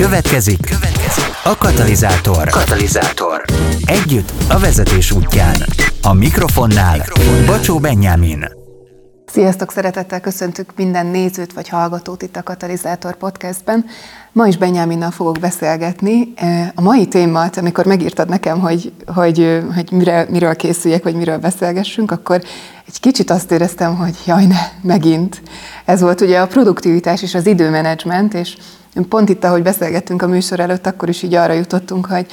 Következik, következik a katalizátor. Katalizátor. Együtt a vezetés útján. A mikrofonnál, mikrofonnál. Bacsó Benyámin. Sziasztok, szeretettel köszöntük minden nézőt vagy hallgatót itt a Katalizátor Podcastben. Ma is Benyáminnal fogok beszélgetni. A mai témát, amikor megírtad nekem, hogy, hogy, hogy mire, miről készüljek, vagy miről beszélgessünk, akkor egy kicsit azt éreztem, hogy jaj ne, megint. Ez volt ugye a produktivitás és az időmenedzsment, és pont itt, ahogy beszélgettünk a műsor előtt, akkor is így arra jutottunk, hogy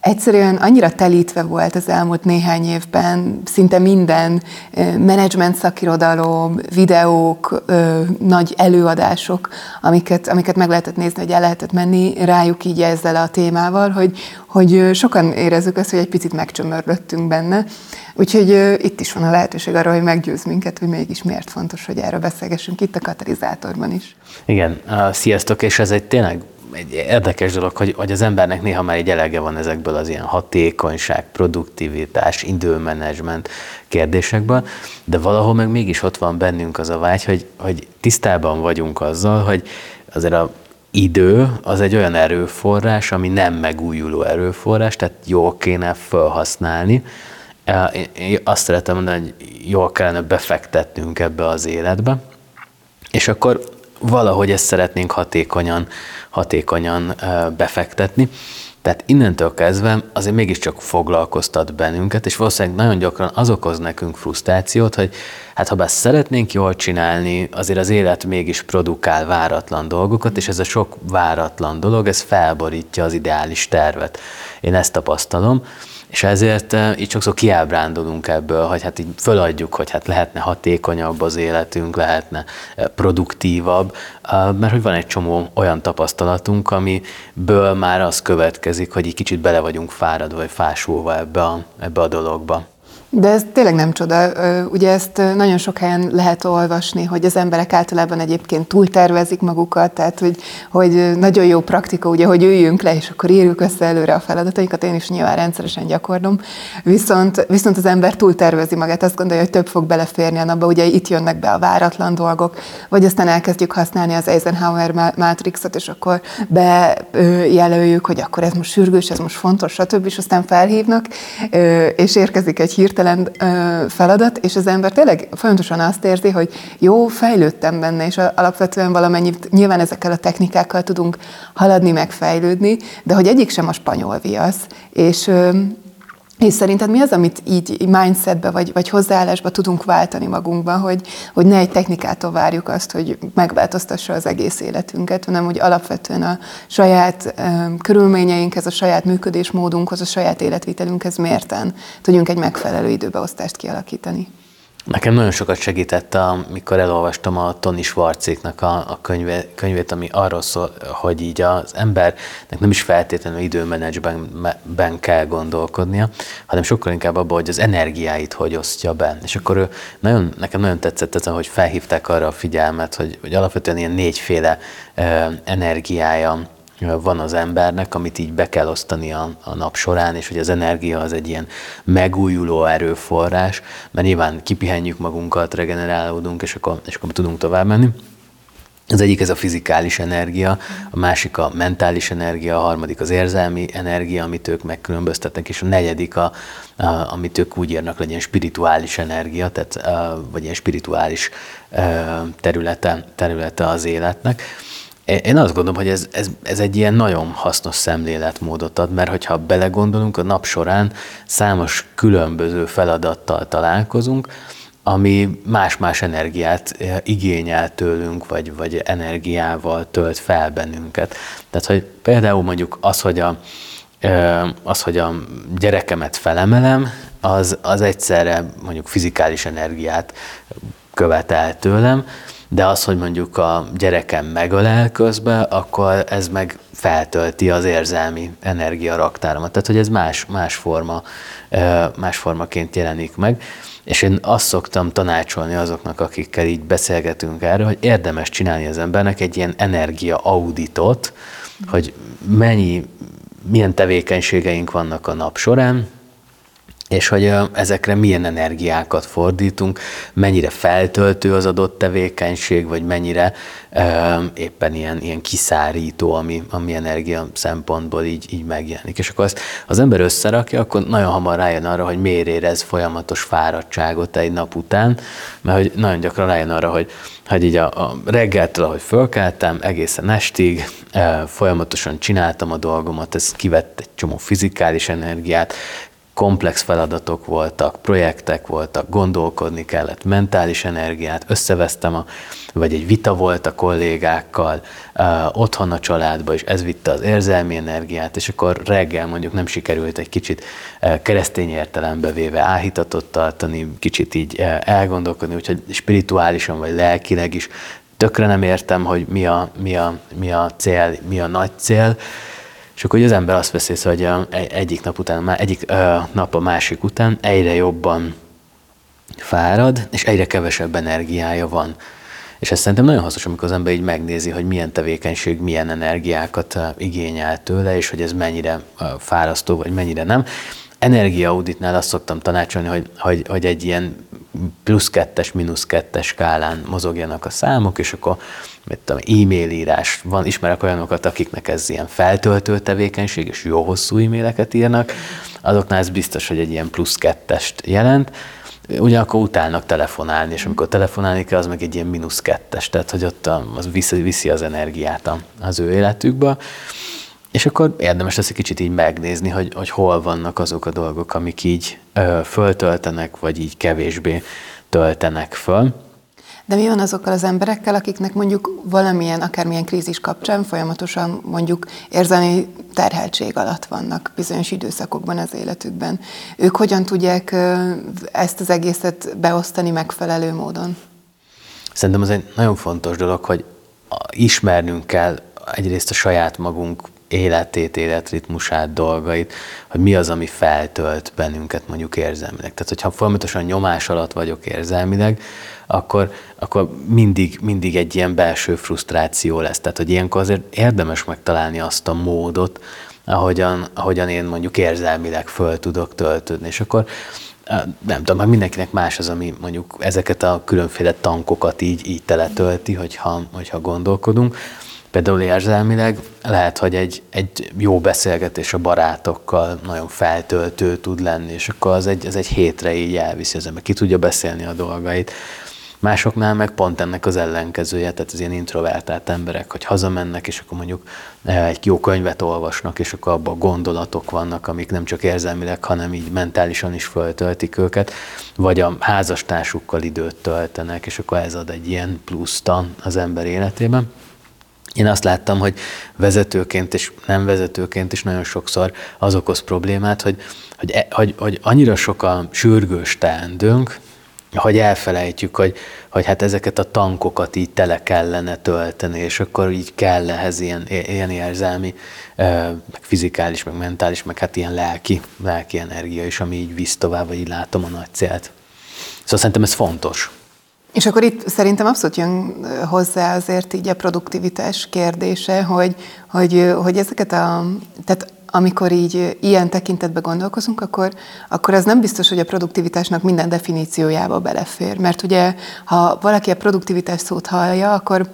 egyszerűen annyira telítve volt az elmúlt néhány évben, szinte minden menedzsment szakirodalom, videók, nagy előadások, amiket, amiket meg lehetett nézni, hogy el lehetett menni rájuk így ezzel a témával, hogy, hogy sokan érezzük azt, hogy egy picit megcsömörlöttünk benne. Úgyhogy itt is van a lehetőség arra, hogy meggyőz minket, hogy mégis miért fontos, hogy erről beszélgessünk itt a katalizátorban is. Igen, sziasztok, és ez egy tényleg egy érdekes dolog, hogy, hogy az embernek néha már egy elege van ezekből az ilyen hatékonyság, produktivitás, időmenedzsment kérdésekből, de valahol meg mégis ott van bennünk az a vágy, hogy, hogy tisztában vagyunk azzal, hogy azért a idő az egy olyan erőforrás, ami nem megújuló erőforrás, tehát jól kéne felhasználni. Én azt szeretem mondani, hogy jól kellene befektetnünk ebbe az életbe, és akkor valahogy ezt szeretnénk hatékonyan, hatékonyan befektetni. Tehát innentől kezdve azért mégiscsak foglalkoztat bennünket, és valószínűleg nagyon gyakran az okoz nekünk frusztrációt, hogy hát ha bár szeretnénk jól csinálni, azért az élet mégis produkál váratlan dolgokat, és ez a sok váratlan dolog, ez felborítja az ideális tervet. Én ezt tapasztalom, és ezért eh, így sokszor kiábrándulunk ebből, hogy hát így föladjuk, hogy hát lehetne hatékonyabb az életünk, lehetne eh, produktívabb, eh, mert hogy van egy csomó olyan tapasztalatunk, amiből már az következik, hogy egy kicsit bele vagyunk fáradva, vagy fásulva ebbe a, ebbe a dologba. De ez tényleg nem csoda. Ugye ezt nagyon sok helyen lehet olvasni, hogy az emberek általában egyébként túltervezik magukat, tehát hogy, hogy nagyon jó praktika, ugye, hogy üljünk le, és akkor írjuk össze előre a feladatainkat, én is nyilván rendszeresen gyakorlom, viszont, viszont az ember túltervezi magát, azt gondolja, hogy több fog beleférni a napba, ugye itt jönnek be a váratlan dolgok, vagy aztán elkezdjük használni az Eisenhower Matrixot, és akkor bejelöljük, hogy akkor ez most sürgős, ez most fontos, stb., és aztán felhívnak, és érkezik egy hírt, hirtelen feladat, és az ember tényleg folyamatosan azt érzi, hogy jó, fejlődtem benne, és alapvetően valamennyit nyilván ezekkel a technikákkal tudunk haladni, megfejlődni, de hogy egyik sem a spanyol viasz, és és szerinted mi az, amit így mindsetbe vagy, vagy hozzáállásba tudunk váltani magunkban, hogy, hogy ne egy technikától várjuk azt, hogy megváltoztassa az egész életünket, hanem hogy alapvetően a saját um, körülményeinkhez, a saját működésmódunkhoz, a saját életvitelünkhez mérten tudjunk egy megfelelő időbeosztást kialakítani? Nekem nagyon sokat segített, amikor elolvastam a Tony Schwarzéknak a, a könyve, könyvét, ami arról szól, hogy így az embernek nem is feltétlenül időmenedzsben kell gondolkodnia, hanem sokkal inkább abban, hogy az energiáit hogy osztja be. És akkor ő nagyon, nekem nagyon tetszett ez, hogy felhívták arra a figyelmet, hogy, hogy alapvetően ilyen négyféle uh, energiája van az embernek, amit így be kell osztani a, a nap során, és hogy az energia az egy ilyen megújuló erőforrás, mert nyilván kipihenjük magunkat, regenerálódunk, és akkor, és akkor tudunk tovább menni. Az egyik ez a fizikális energia, a másik a mentális energia, a harmadik az érzelmi energia, amit ők megkülönböztetnek, és a negyedik, a, a, amit ők úgy írnak, ilyen spirituális energia, tehát, a, vagy ilyen spirituális területe, területe az életnek. Én azt gondolom, hogy ez, ez, ez egy ilyen nagyon hasznos szemléletmódot ad, mert hogyha belegondolunk, a nap során számos különböző feladattal találkozunk, ami más-más energiát eh, igényel tőlünk, vagy, vagy energiával tölt fel bennünket. Tehát, hogy például mondjuk az, hogy a, eh, az, hogy a gyerekemet felemelem, az, az egyszerre mondjuk fizikális energiát követel tőlem, de az, hogy mondjuk a gyerekem megölel közben, akkor ez meg feltölti az érzelmi energiaraktáromat. Tehát, hogy ez más, más, forma, más formaként jelenik meg. És én azt szoktam tanácsolni azoknak, akikkel így beszélgetünk erről, hogy érdemes csinálni az embernek egy ilyen energia auditot, hogy mennyi, milyen tevékenységeink vannak a nap során, és hogy ezekre milyen energiákat fordítunk, mennyire feltöltő az adott tevékenység, vagy mennyire éppen ilyen, ilyen kiszárító, ami, ami energia szempontból így, így megjelenik. És akkor azt az ember összerakja, akkor nagyon hamar rájön arra, hogy miért érez folyamatos fáradtságot egy nap után, mert hogy nagyon gyakran rájön arra, hogy, hogy így a, a reggeltől, ahogy fölkeltem, egészen estig, folyamatosan csináltam a dolgomat, ez kivett egy csomó fizikális energiát, komplex feladatok voltak, projektek voltak, gondolkodni kellett, mentális energiát, összevesztem, a, vagy egy vita volt a kollégákkal, uh, otthon a családba, és ez vitte az érzelmi energiát, és akkor reggel mondjuk nem sikerült egy kicsit uh, keresztény értelembe véve áhítatot tartani, kicsit így uh, elgondolkodni, úgyhogy spirituálisan vagy lelkileg is tökre nem értem, hogy mi a, mi a, mi a cél, mi a nagy cél, és akkor az ember azt veszi hogy egyik nap után, egyik nap a másik után egyre jobban fárad, és egyre kevesebb energiája van. És ez szerintem nagyon hasznos, amikor az ember így megnézi, hogy milyen tevékenység, milyen energiákat igényel tőle, és hogy ez mennyire fárasztó, vagy mennyire nem. Energiaauditnál azt szoktam tanácsolni, hogy, hogy, hogy egy ilyen plusz kettes, mínusz kettes skálán mozogjanak a számok, és akkor mit tudom, e-mail írás. Van, ismerek olyanokat, akiknek ez ilyen feltöltő tevékenység, és jó hosszú e-maileket írnak, azoknál ez biztos, hogy egy ilyen plusz kettest jelent. Ugyanakkor utálnak telefonálni, és amikor telefonálni kell, az meg egy ilyen mínusz kettes, tehát hogy ott az viszi, viszi az energiát az ő életükbe. És akkor érdemes lesz egy kicsit így megnézni, hogy, hogy hol vannak azok a dolgok, amik így ö, föltöltenek, vagy így kevésbé töltenek föl. De mi van azokkal az emberekkel, akiknek mondjuk valamilyen, akármilyen krízis kapcsán folyamatosan mondjuk érzelmi terheltség alatt vannak bizonyos időszakokban az életükben? Ők hogyan tudják ezt az egészet beosztani megfelelő módon? Szerintem ez egy nagyon fontos dolog, hogy ismernünk kell egyrészt a saját magunk életét, életritmusát, dolgait, hogy mi az, ami feltölt bennünket mondjuk érzelmileg. Tehát, hogyha folyamatosan nyomás alatt vagyok érzelmileg, akkor, akkor mindig, mindig egy ilyen belső frusztráció lesz. Tehát, hogy ilyenkor azért érdemes megtalálni azt a módot, ahogyan, ahogyan én mondjuk érzelmileg föl tudok töltődni. És akkor nem tudom, mindenkinek más az, ami mondjuk ezeket a különféle tankokat így, így teletölti, hogyha, hogyha gondolkodunk. Például érzelmileg lehet, hogy egy, egy jó beszélgetés a barátokkal nagyon feltöltő tud lenni, és akkor az egy, az egy hétre így elviszi az ember, ki tudja beszélni a dolgait. Másoknál meg pont ennek az ellenkezője, tehát az ilyen introvertált emberek, hogy hazamennek, és akkor mondjuk eh, egy jó könyvet olvasnak, és akkor abban gondolatok vannak, amik nem csak érzelmileg, hanem így mentálisan is föltöltik őket, vagy a házastársukkal időt töltenek, és akkor ez ad egy ilyen pluszt az ember életében. Én azt láttam, hogy vezetőként és nem vezetőként is nagyon sokszor az okoz problémát, hogy, hogy, e, hogy, hogy annyira sok a sürgős teendőnk, hogy elfelejtjük, hogy, hogy hát ezeket a tankokat így tele kellene tölteni, és akkor így kell ehhez ilyen, ilyen érzelmi, meg fizikális, meg mentális, meg hát ilyen lelki, lelki energia is, ami így visz tovább, vagy így látom a nagy célt. Szóval szerintem ez fontos. És akkor itt szerintem abszolút jön hozzá azért így a produktivitás kérdése, hogy, hogy, hogy ezeket a, tehát amikor így ilyen tekintetbe gondolkozunk, akkor, akkor az nem biztos, hogy a produktivitásnak minden definíciójába belefér. Mert ugye, ha valaki a produktivitás szót hallja, akkor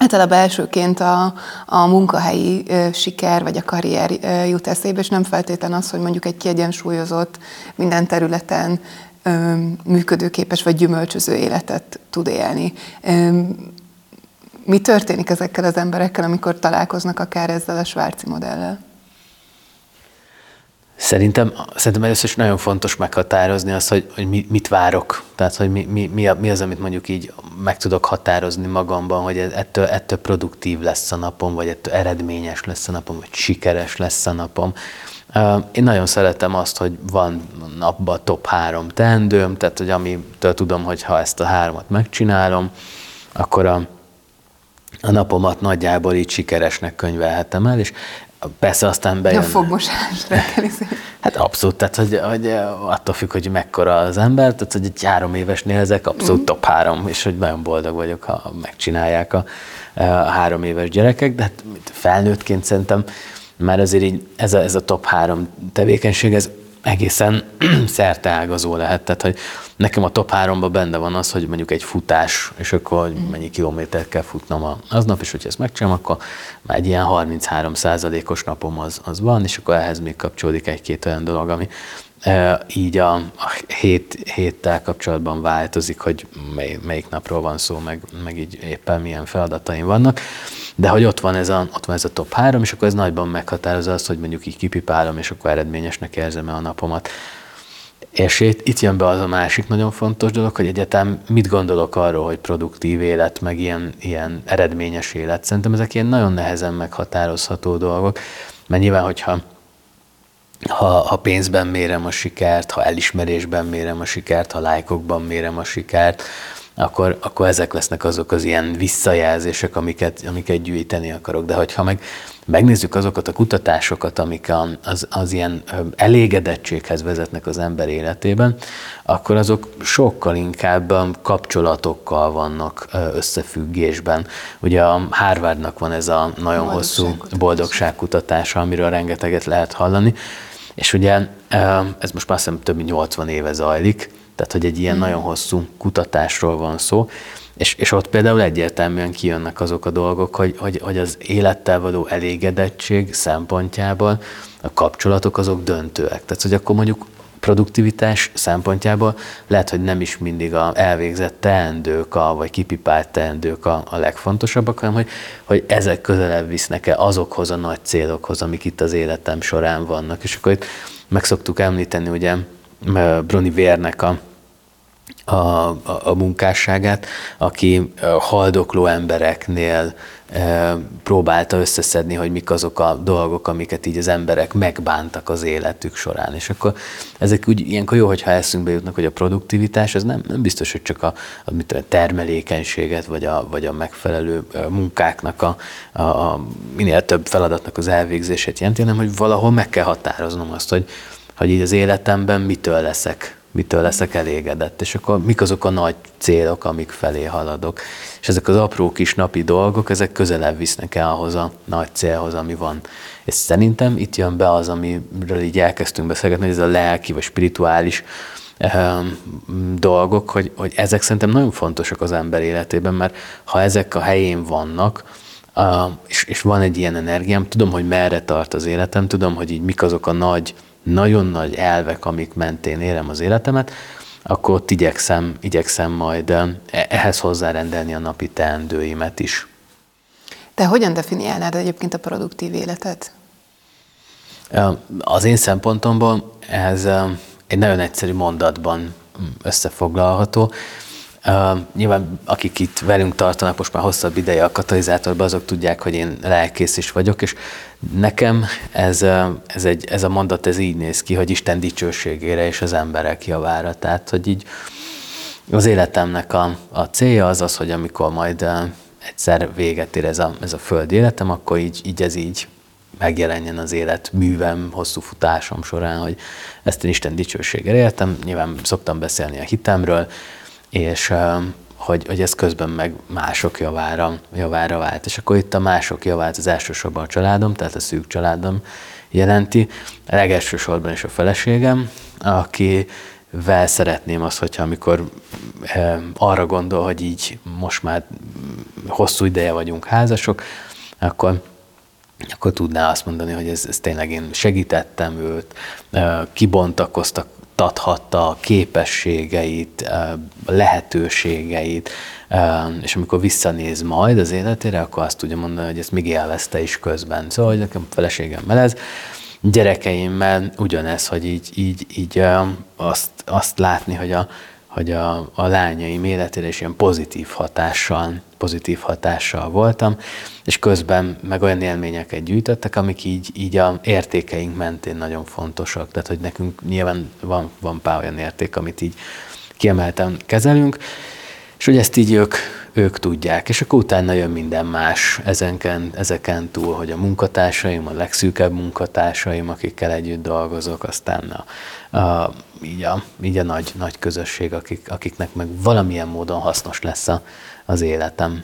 Általában elsőként a, a munkahelyi ö, siker vagy a karrier ö, jut eszébe, és nem feltétlen az, hogy mondjuk egy kiegyensúlyozott, minden területen működőképes vagy gyümölcsöző életet tud élni. Mi történik ezekkel az emberekkel, amikor találkoznak akár ezzel a Svárci modellel? Szerintem, szerintem először is nagyon fontos meghatározni azt, hogy, hogy mit várok. Tehát, hogy mi, mi, mi, mi az, amit mondjuk így meg tudok határozni magamban, hogy ettől, ettől produktív lesz a napom, vagy ettől eredményes lesz a napom, vagy sikeres lesz a napom. Én nagyon szeretem azt, hogy van napban top három teendőm, tehát hogy amitől tudom, hogy ha ezt a háromat megcsinálom, akkor a, a napomat nagyjából így sikeresnek könyvelhetem el, és Persze aztán bejön. A fogmosás Hát abszolút, tehát hogy, hogy attól függ, hogy mekkora az ember, tehát hogy egy három évesnél ezek abszolút mm. top három, és hogy nagyon boldog vagyok, ha megcsinálják a, a három éves gyerekek, de hát felnőttként szerintem már azért így ez a, ez a top három tevékenység, ez egészen szerteágazó lehet. Tehát, hogy nekem a top 3 benne van az, hogy mondjuk egy futás, és akkor hogy mennyi kilométert kell futnom aznap, és hogyha ezt megcsinálom, akkor már egy ilyen 33 os napom az, az van, és akkor ehhez még kapcsolódik egy-két olyan dolog, ami így a, a hét, héttel kapcsolatban változik, hogy mely, melyik napról van szó, meg, meg így éppen milyen feladataim vannak. De hogy ott van, ez a, ott van ez a top három, és akkor ez nagyban meghatározza azt, hogy mondjuk így kipipálom, és akkor eredményesnek érzem-e a napomat. És itt, itt jön be az a másik nagyon fontos dolog, hogy egyetem mit gondolok arról, hogy produktív élet, meg ilyen, ilyen eredményes élet. Szerintem ezek ilyen nagyon nehezen meghatározható dolgok, mert nyilván, hogyha ha, ha pénzben mérem a sikert, ha elismerésben mérem a sikert, ha lájkokban mérem a sikert, akkor, akkor ezek lesznek azok az ilyen visszajelzések, amiket, amiket gyűjteni akarok. De hogyha meg megnézzük azokat a kutatásokat, amik az, az ilyen elégedettséghez vezetnek az ember életében, akkor azok sokkal inkább kapcsolatokkal vannak összefüggésben. Ugye a Harvardnak van ez a nagyon hosszú boldogságkutatása, amiről rengeteget lehet hallani, és ugye ez most már több mint 80 éve zajlik, tehát hogy egy ilyen mm. nagyon hosszú kutatásról van szó, és, és ott például egyértelműen kijönnek azok a dolgok, hogy, hogy, hogy az élettel való elégedettség szempontjából a kapcsolatok azok döntőek. Tehát, hogy akkor mondjuk produktivitás szempontjából lehet, hogy nem is mindig a elvégzett teendők, a, vagy kipipált teendők a, a legfontosabbak, hanem hogy, hogy ezek közelebb visznek-e azokhoz a nagy célokhoz, amik itt az életem során vannak. És akkor itt meg szoktuk említeni ugye Bruni Vérnek a a, a, a munkásságát, aki haldokló embereknél próbálta összeszedni, hogy mik azok a dolgok, amiket így az emberek megbántak az életük során. És akkor ezek úgy ilyenkor jó, hogyha eszünkbe jutnak, hogy a produktivitás, az nem, nem biztos, hogy csak a, a, mit a termelékenységet, vagy a, vagy a megfelelő munkáknak, a, a, a minél több feladatnak az elvégzését jelenti, hanem hogy valahol meg kell határoznom azt, hogy, hogy így az életemben mitől leszek mitől leszek elégedett, és akkor mik azok a nagy célok, amik felé haladok. És ezek az apró kis napi dolgok, ezek közelebb visznek el ahhoz a nagy célhoz, ami van. És szerintem itt jön be az, amiről így elkezdtünk beszélgetni, hogy ez a lelki vagy spirituális um, dolgok, hogy, hogy ezek szerintem nagyon fontosak az ember életében, mert ha ezek a helyén vannak, uh, és, és van egy ilyen energiám, tudom, hogy merre tart az életem, tudom, hogy így mik azok a nagy nagyon nagy elvek, amik mentén élem az életemet, akkor ott igyekszem, igyekszem majd e, ehhez hozzárendelni a napi teendőimet is. Te hogyan definiálnád egyébként a produktív életet? Az én szempontomból ez egy nagyon egyszerű mondatban összefoglalható. Uh, nyilván akik itt velünk tartanak most már hosszabb ideje a katalizátorban, azok tudják, hogy én lelkész is vagyok, és nekem ez, ez, egy, ez a mondat ez így néz ki, hogy Isten dicsőségére és az emberek javára. Tehát, hogy így az életemnek a, a célja az az, hogy amikor majd egyszer véget ér ez a, ez a föld életem, akkor így, így ez így megjelenjen az élet művem, hosszú futásom során, hogy ezt én Isten dicsőségére éltem. Nyilván szoktam beszélni a hitemről, és hogy, hogy ez közben meg mások javára, javára vált. És akkor itt a mások javát az elsősorban a családom, tehát a szűk családom jelenti. A legelső sorban is a feleségem, akivel szeretném azt, hogyha amikor arra gondol, hogy így most már hosszú ideje vagyunk házasok, akkor akkor tudná azt mondani, hogy ez, ez tényleg én segítettem őt, kibontakoztak tathatta a képességeit, lehetőségeit, és amikor visszanéz majd az életére, akkor azt tudja mondani, hogy ezt még élvezte is közben. Szóval, hogy nekem feleségem melez, gyerekeimmel ugyanez, hogy így, így, így azt, azt látni, hogy a, hogy a, a lányaim életére is ilyen pozitív hatással, pozitív hatással voltam, és közben meg olyan élményeket gyűjtöttek, amik így, így a értékeink mentén nagyon fontosak. Tehát, hogy nekünk nyilván van, van pár olyan érték, amit így kiemelten kezelünk, és hogy ezt így ők, ők tudják, és akkor utána jön minden más ezeken, ezeken túl, hogy a munkatársaim, a legszűkebb munkatársaim, akikkel együtt dolgozok, aztán a, a, így, a, így a nagy, nagy közösség, akik, akiknek meg valamilyen módon hasznos lesz a, az életem.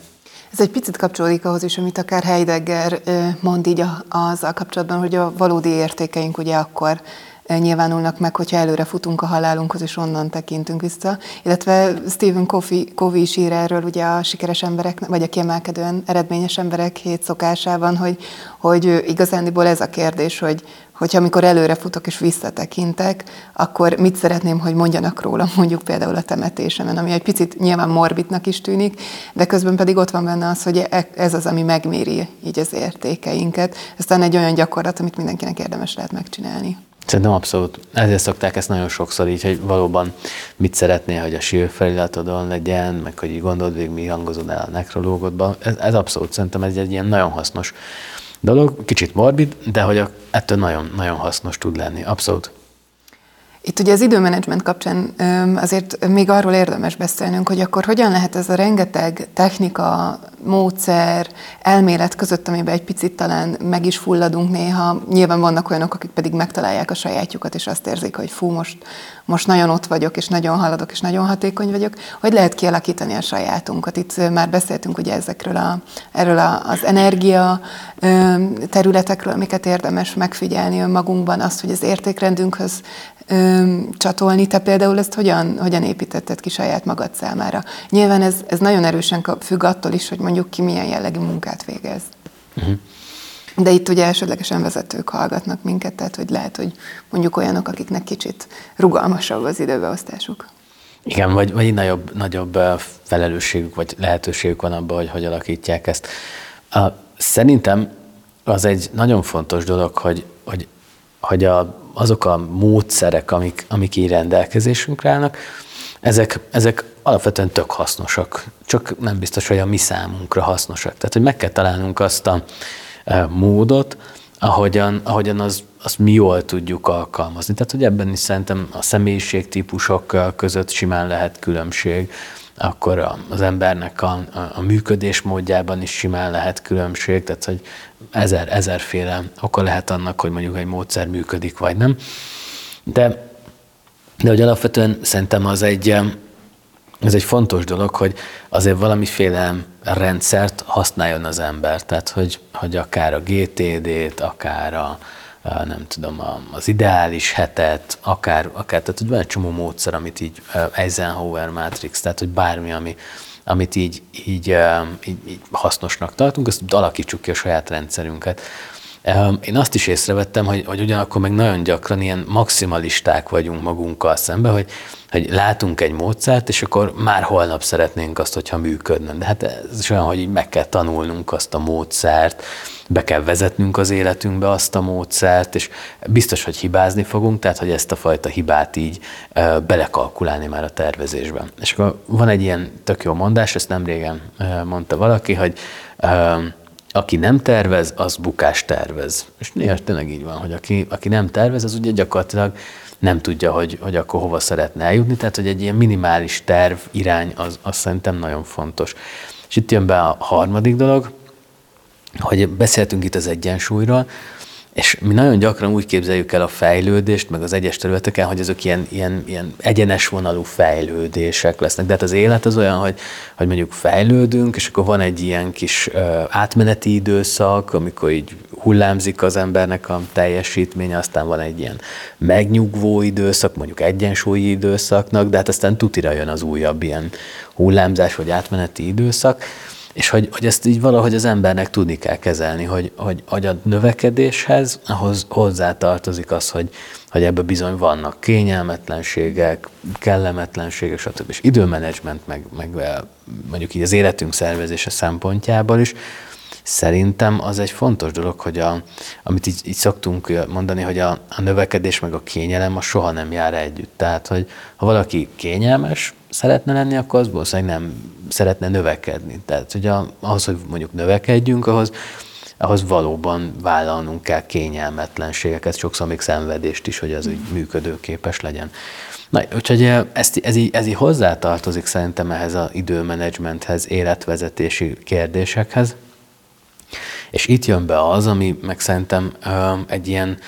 Ez egy picit kapcsolódik ahhoz is, amit akár Heidegger mond így azzal kapcsolatban, hogy a valódi értékeink ugye akkor nyilvánulnak meg, hogyha előre futunk a halálunkhoz, és onnan tekintünk vissza. Illetve Stephen Covey, Covey is ír erről ugye a sikeres emberek, vagy a kiemelkedően eredményes emberek hét szokásában, hogy, hogy igazándiból ez a kérdés, hogy, hogyha amikor előre futok és visszatekintek, akkor mit szeretném, hogy mondjanak róla, mondjuk például a temetésemen, ami egy picit nyilván morbidnak is tűnik, de közben pedig ott van benne az, hogy e- ez az, ami megméri így az értékeinket. Ez talán egy olyan gyakorlat, amit mindenkinek érdemes lehet megcsinálni. Szerintem abszolút. Ezért szokták ezt nagyon sokszor így, hogy valóban mit szeretnél, hogy a sír feliratodon legyen, meg hogy így gondold végig, mi hangozod el a nekrológodban. Ez, ez abszolút szerintem ez egy ilyen nagyon hasznos dolog, kicsit morbid, de hogy ettől nagyon, nagyon hasznos tud lenni. Abszolút. Itt ugye az időmenedzsment kapcsán azért még arról érdemes beszélnünk, hogy akkor hogyan lehet ez a rengeteg technika, módszer, elmélet között, amiben egy picit talán meg is fulladunk néha. Nyilván vannak olyanok, akik pedig megtalálják a sajátjukat, és azt érzik, hogy fú, most, most nagyon ott vagyok, és nagyon haladok, és nagyon hatékony vagyok. Hogy lehet kialakítani a sajátunkat? Itt már beszéltünk ugye ezekről a, erről a, az energia területekről, amiket érdemes megfigyelni önmagunkban, azt, hogy az értékrendünkhöz csatolni. Te például ezt hogyan, hogyan építetted ki saját magad számára? Nyilván ez, ez nagyon erősen függ attól is, hogy mondjuk ki milyen jellegű munkát végez. Uh-huh. De itt ugye elsődlegesen vezetők hallgatnak minket, tehát hogy lehet, hogy mondjuk olyanok, akiknek kicsit rugalmasabb az időbeosztásuk. Igen, vagy, vagy nagyobb, nagyobb felelősségük, vagy lehetőségük van abban, hogy hogy alakítják ezt. Szerintem az egy nagyon fontos dolog, hogy, hogy, hogy a azok a módszerek, amik, amik így rendelkezésünkre állnak, ezek, ezek alapvetően tök hasznosak, csak nem biztos, hogy a mi számunkra hasznosak. Tehát, hogy meg kell találnunk azt a módot, ahogyan, ahogyan az, azt mi jól tudjuk alkalmazni. Tehát, hogy ebben is szerintem a személyiségtípusok között simán lehet különbség, akkor az embernek a, a, a működés módjában is simán lehet különbség, tehát hogy ezer, ezerféle oka lehet annak, hogy mondjuk egy módszer működik, vagy nem. De, de hogy alapvetően szerintem az egy, ez egy fontos dolog, hogy azért valamiféle rendszert használjon az ember, tehát hogy, hogy akár a GTD-t, akár a, nem tudom, az ideális hetet, akár, akár tehát hogy van egy csomó módszer, amit így Eisenhower Matrix, tehát hogy bármi, ami, amit így, így, így, így hasznosnak tartunk, azt alakítsuk ki a saját rendszerünket. Én azt is észrevettem, hogy, hogy ugyanakkor meg nagyon gyakran ilyen maximalisták vagyunk magunkkal szembe, hogy, hogy látunk egy módszert, és akkor már holnap szeretnénk azt, hogyha működne. De hát ez is olyan, hogy így meg kell tanulnunk azt a módszert, be kell vezetnünk az életünkbe azt a módszert, és biztos, hogy hibázni fogunk, tehát hogy ezt a fajta hibát így belekalkulálni már a tervezésben. És akkor van egy ilyen tök jó mondás, ezt nem régen mondta valaki, hogy aki nem tervez, az bukás tervez. És néha tényleg így van, hogy aki, aki nem tervez, az ugye gyakorlatilag nem tudja, hogy, hogy akkor hova szeretne eljutni, tehát hogy egy ilyen minimális terv, irány, az, az szerintem nagyon fontos. És itt jön be a harmadik dolog, hogy beszéltünk itt az egyensúlyról, és mi nagyon gyakran úgy képzeljük el a fejlődést, meg az egyes területeken, hogy ezek ilyen, ilyen, ilyen egyenes vonalú fejlődések lesznek. De hát az élet az olyan, hogy, hogy mondjuk fejlődünk, és akkor van egy ilyen kis átmeneti időszak, amikor így hullámzik az embernek a teljesítménye, aztán van egy ilyen megnyugvó időszak, mondjuk egyensúlyi időszaknak, de hát aztán tutira jön az újabb ilyen hullámzás vagy átmeneti időszak. És hogy, hogy ezt így valahogy az embernek tudni kell kezelni, hogy, hogy, hogy a növekedéshez ahhoz hozzátartozik az, hogy, hogy ebben bizony vannak kényelmetlenségek, kellemetlenségek, stb. És időmenedzsment, meg, meg mondjuk így az életünk szervezése szempontjából is, szerintem az egy fontos dolog, hogy a, amit így, így szoktunk mondani, hogy a, a növekedés meg a kényelem a soha nem jár együtt. Tehát, hogy ha valaki kényelmes, szeretne lenni, akkor az valószínűleg nem szeretne növekedni. Tehát, hogy a, ahhoz, hogy mondjuk növekedjünk, ahhoz, ahhoz valóban vállalnunk kell kényelmetlenségeket, sokszor még szenvedést is, hogy az úgy működőképes legyen. Na, úgyhogy ez, ez, így, ez így hozzátartozik szerintem ehhez az időmenedzsmenthez, életvezetési kérdésekhez. És itt jön be az, ami meg szerintem egy ilyen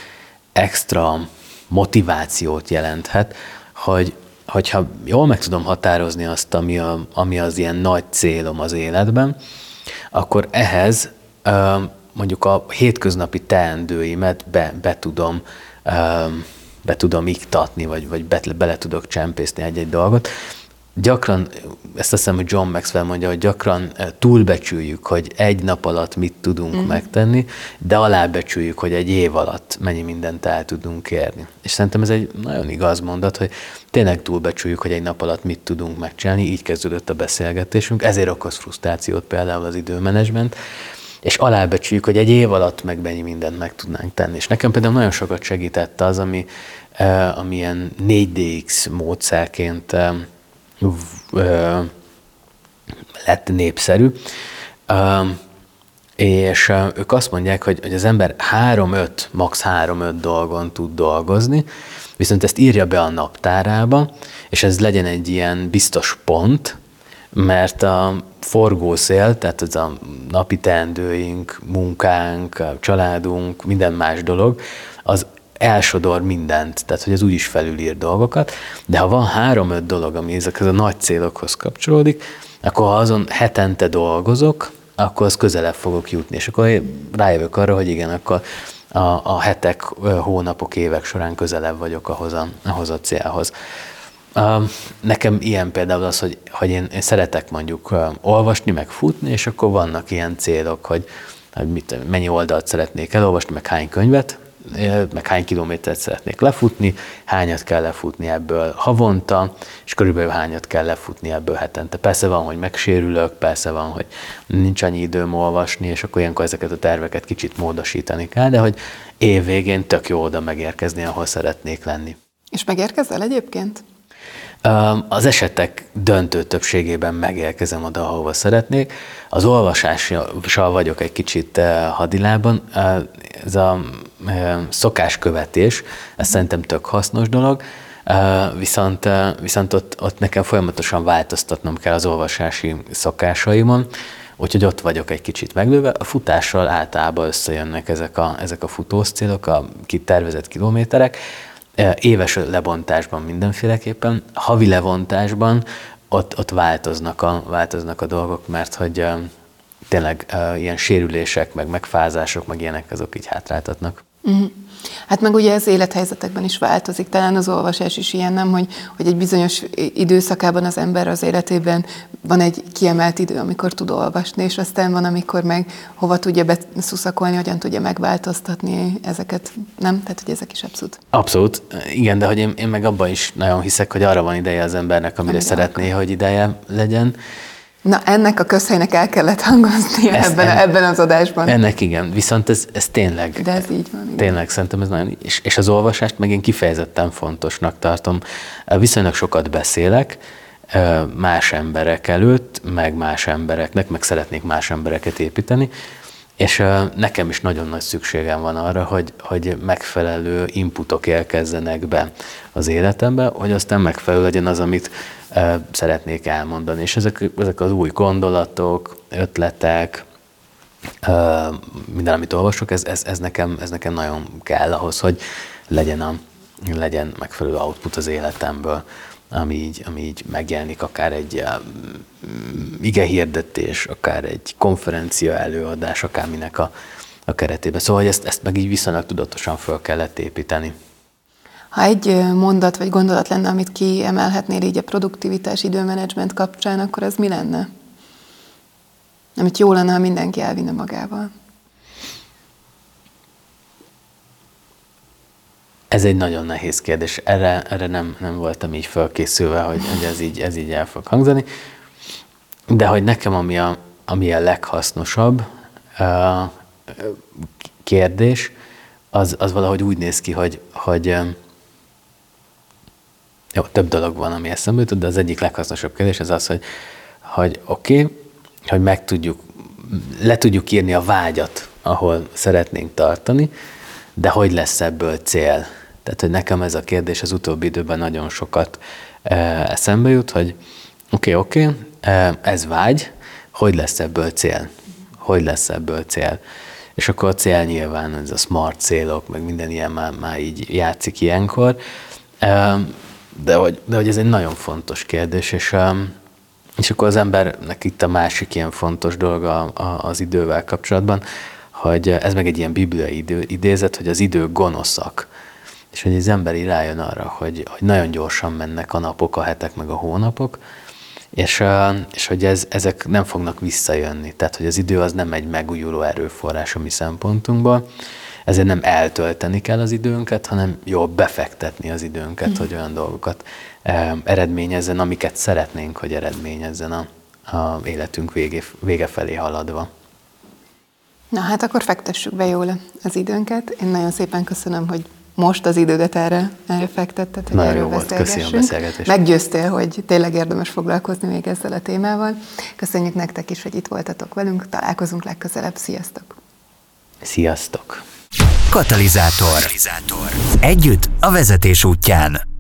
extra motivációt jelenthet, hogy hogyha jól meg tudom határozni azt, ami, a, ami az ilyen nagy célom az életben, akkor ehhez mondjuk a hétköznapi teendőimet be, be tudom be tudom iktatni, vagy, vagy be, bele tudok csempészni egy-egy dolgot. Gyakran, ezt azt hiszem, hogy John Maxwell mondja, hogy gyakran eh, túlbecsüljük, hogy egy nap alatt mit tudunk mm. megtenni, de alábecsüljük, hogy egy év alatt mennyi mindent el tudunk érni. És szerintem ez egy nagyon igaz mondat, hogy tényleg túlbecsüljük, hogy egy nap alatt mit tudunk megcsinálni, így kezdődött a beszélgetésünk, ezért okoz frusztrációt például az időmenedzsment, és alábecsüljük, hogy egy év alatt meg mennyi mindent meg tudnánk tenni. És nekem például nagyon sokat segített az, ami, uh, ami ilyen 4DX módszerként uh, lett népszerű. És ők azt mondják, hogy, hogy az ember 3-5, max. 3-5 dolgon tud dolgozni, viszont ezt írja be a naptárába, és ez legyen egy ilyen biztos pont, mert a forgószél, tehát az a napi teendőink, munkánk, a családunk, minden más dolog, az elsodor mindent, tehát hogy az úgy is felülír dolgokat, de ha van három-öt dolog, ami ezekhez a nagy célokhoz kapcsolódik, akkor ha azon hetente dolgozok, akkor az közelebb fogok jutni, és akkor rájövök arra, hogy igen, akkor a, a hetek, hónapok, évek során közelebb vagyok ahhoz a, ahhoz a célhoz. Nekem ilyen például az, hogy, hogy én, én szeretek mondjuk olvasni, meg futni, és akkor vannak ilyen célok, hogy, hogy mit, mennyi oldalt szeretnék elolvasni, meg hány könyvet, meg hány kilométert szeretnék lefutni, hányat kell lefutni ebből havonta, és körülbelül hányat kell lefutni ebből hetente. Persze van, hogy megsérülök, persze van, hogy nincs annyi időm olvasni, és akkor ilyenkor ezeket a terveket kicsit módosítani kell, de hogy év végén tök jó oda megérkezni, ahol szeretnék lenni. És megérkezel egyébként? Az esetek döntő többségében megérkezem oda, ahova szeretnék. Az olvasással vagyok egy kicsit hadilában. Ez a szokáskövetés, ez szerintem tök hasznos dolog, viszont, viszont ott, ott nekem folyamatosan változtatnom kell az olvasási szokásaimon, úgyhogy ott vagyok egy kicsit meglőve. A futással általában összejönnek ezek a, ezek a futós célok, a kitervezett kilométerek, Éves lebontásban mindenféleképpen, havi lebontásban ott, ott változnak, a, változnak a dolgok, mert hogy tényleg ilyen sérülések, meg megfázások, meg ilyenek azok így hátráltatnak. Uh-huh. Hát meg ugye az élethelyzetekben is változik, talán az olvasás is ilyen, nem, hogy, hogy egy bizonyos időszakában az ember az életében van egy kiemelt idő, amikor tud olvasni, és aztán van, amikor meg hova tudja beszuszakolni, hogyan tudja megváltoztatni ezeket, nem? Tehát, hogy ezek is abszolút. Abszolút, igen, de hogy én, én meg abban is nagyon hiszek, hogy arra van ideje az embernek, amire amire szeretné, akar. hogy ideje legyen, Na, ennek a közhelynek el kellett hangozni ebben, en, ebben az adásban. Ennek igen, viszont ez, ez tényleg. De ez így van. Igen. Tényleg, szerintem ez nagyon, és, és az olvasást meg én kifejezetten fontosnak tartom. Viszonylag sokat beszélek, más emberek előtt, meg más embereknek, meg szeretnék más embereket építeni, és nekem is nagyon nagy szükségem van arra, hogy, hogy megfelelő inputok érkezzenek be az életembe, hogy aztán megfelelő legyen az, amit szeretnék elmondani. És ezek, ezek az új gondolatok, ötletek, minden, amit olvasok, ez, ez, ez, nekem, ez nekem nagyon kell ahhoz, hogy legyen, a, legyen megfelelő output az életemből, ami így, ami így megjelenik, akár egy ige hirdetés, akár egy konferencia előadás, akár minek a, a keretében. Szóval hogy ezt, ezt meg így viszonylag tudatosan föl kellett építeni. Ha egy mondat vagy gondolat lenne, amit kiemelhetnél így a produktivitás időmenedzsment kapcsán, akkor ez mi lenne? Amit jó lenne, ha mindenki elvinne magával. Ez egy nagyon nehéz kérdés. Erre, erre nem, nem voltam így felkészülve, hogy, hogy ez, így, ez így el fog hangzani. De hogy nekem ami a, ami a leghasznosabb kérdés, az, az valahogy úgy néz ki, hogy, hogy jó, több dolog van, ami eszembe jutott, de az egyik leghasznosabb kérdés az az, hogy, hogy oké, okay, hogy meg tudjuk, le tudjuk írni a vágyat, ahol szeretnénk tartani, de hogy lesz ebből cél? Tehát, hogy nekem ez a kérdés az utóbbi időben nagyon sokat eszembe jut, hogy oké, okay, oké, okay, ez vágy, hogy lesz ebből cél? Hogy lesz ebből cél? És akkor a cél nyilván ez a smart célok, meg minden ilyen már, már így játszik ilyenkor. De hogy, de hogy ez egy nagyon fontos kérdés, és, um, és akkor az embernek itt a másik ilyen fontos dolga az idővel kapcsolatban, hogy ez meg egy ilyen bibliai idő, idézet, hogy az idő gonoszak. és hogy az ember így rájön arra, hogy, hogy nagyon gyorsan mennek a napok, a hetek, meg a hónapok, és, és hogy ez, ezek nem fognak visszajönni. Tehát, hogy az idő az nem egy megújuló erőforrás a mi szempontunkból, ezért nem eltölteni kell az időnket, hanem jól befektetni az időnket, mm. hogy olyan dolgokat eredményezzen, amiket szeretnénk, hogy eredményezzen a, a életünk végé, vége felé haladva. Na hát akkor fektessük be jól az időnket. Én nagyon szépen köszönöm, hogy most az idődet erre, erre fektetted, hogy Nagyon erről jó volt, köszi a beszélgetést. Meggyőztél, hogy tényleg érdemes foglalkozni még ezzel a témával. Köszönjük nektek is, hogy itt voltatok velünk. Találkozunk legközelebb. Sziasztok! Sziasztok! Katalizátor. Együtt a vezetés útján.